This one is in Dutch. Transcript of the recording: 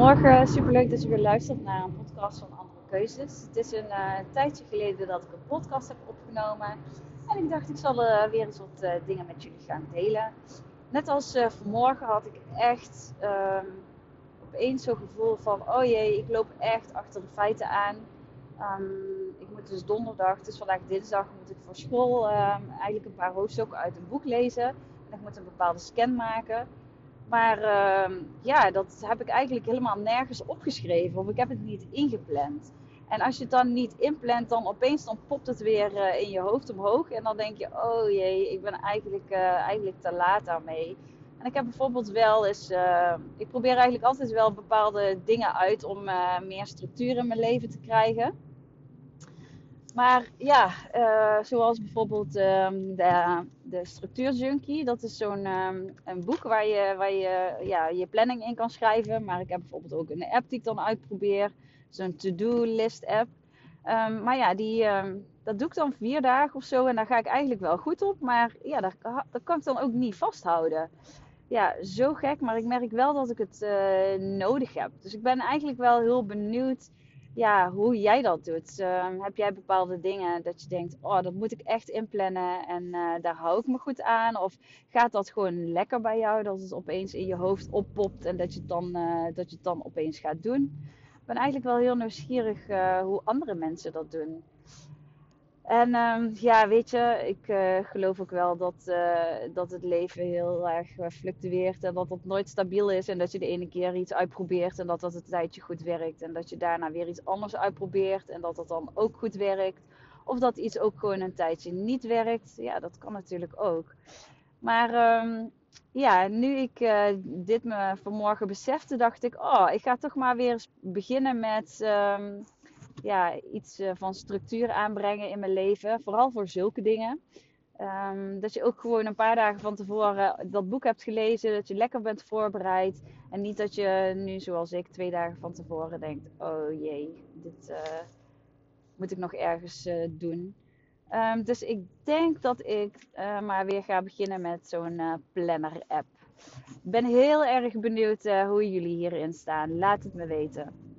Goedemorgen, superleuk dat je weer luistert naar een podcast van Andere Keuzes. Het is een uh, tijdje geleden dat ik een podcast heb opgenomen. En ik dacht, ik zal uh, weer eens wat uh, dingen met jullie gaan delen. Net als vanmorgen had ik echt um, opeens zo'n gevoel van: oh jee, ik loop echt achter de feiten aan. Um, ik moet dus donderdag, het is vandaag dinsdag, moet ik voor school um, eigenlijk een paar hoofdstukken uit een boek lezen. En ik moet een bepaalde scan maken. Maar uh, ja, dat heb ik eigenlijk helemaal nergens opgeschreven. Of ik heb het niet ingepland. En als je het dan niet inplant, dan opeens dan popt het weer uh, in je hoofd omhoog. En dan denk je, oh jee, ik ben eigenlijk, uh, eigenlijk te laat daarmee. En ik heb bijvoorbeeld wel eens, uh, ik probeer eigenlijk altijd wel bepaalde dingen uit om meer structuur in mijn leven te krijgen. Maar ja, uh, zoals bijvoorbeeld um, de, de Structuurjunkie. Dat is zo'n um, een boek waar je, waar je ja, je planning in kan schrijven. Maar ik heb bijvoorbeeld ook een app die ik dan uitprobeer. Zo'n to-do-list app. Um, maar ja, die, dat doe ik dan vier dagen of zo. En daar ga ik eigenlijk wel goed op. Maar ja, daar, dat kan ik dan ook niet vasthouden. Ja, zo gek. Maar ik merk wel dat ik het uh, nodig heb. Dus ik ben eigenlijk wel heel benieuwd ja, hoe jij dat doet. Uh, heb jij bepaalde dingen dat je denkt, oh, dat moet ik echt inplannen en uh, daar hou ik me goed aan? Of gaat dat gewoon lekker bij jou, dat het opeens in je hoofd oppopt en dat je het dan, uh, dat je het dan opeens gaat doen? Ik ben eigenlijk wel heel nieuwsgierig eh, hoe andere mensen dat doen. En um, ja, weet je, ik uh, geloof ook wel dat, uh, dat het leven heel erg uh, fluctueert en dat het nooit stabiel is. En dat je de ene keer iets uitprobeert en dat dat een tijdje goed werkt. En dat je daarna weer iets anders uitprobeert en dat dat dan ook goed werkt. Of dat iets ook gewoon een tijdje niet werkt. Ja, dat kan natuurlijk ook. Maar um, ja, nu ik dit me vanmorgen besefte, dacht ik, oh, ik ga toch maar weer beginnen met. Um, ja, iets eh, van structuur aanbrengen in mijn leven. Vooral voor zulke dingen. Um, dat je ook gewoon een paar dagen van tevoren dat boek hebt gelezen. Dat je lekker bent voorbereid. En niet dat je nu, zoals ik, twee dagen van tevoren denkt: oh jee, dit uh, moet ik nog ergens doen. Um, dus ik denk dat ik maar weer ga beginnen met zo'n planner-app. Ik ben heel erg benieuwd hoe jullie hierin staan. Laat het me weten.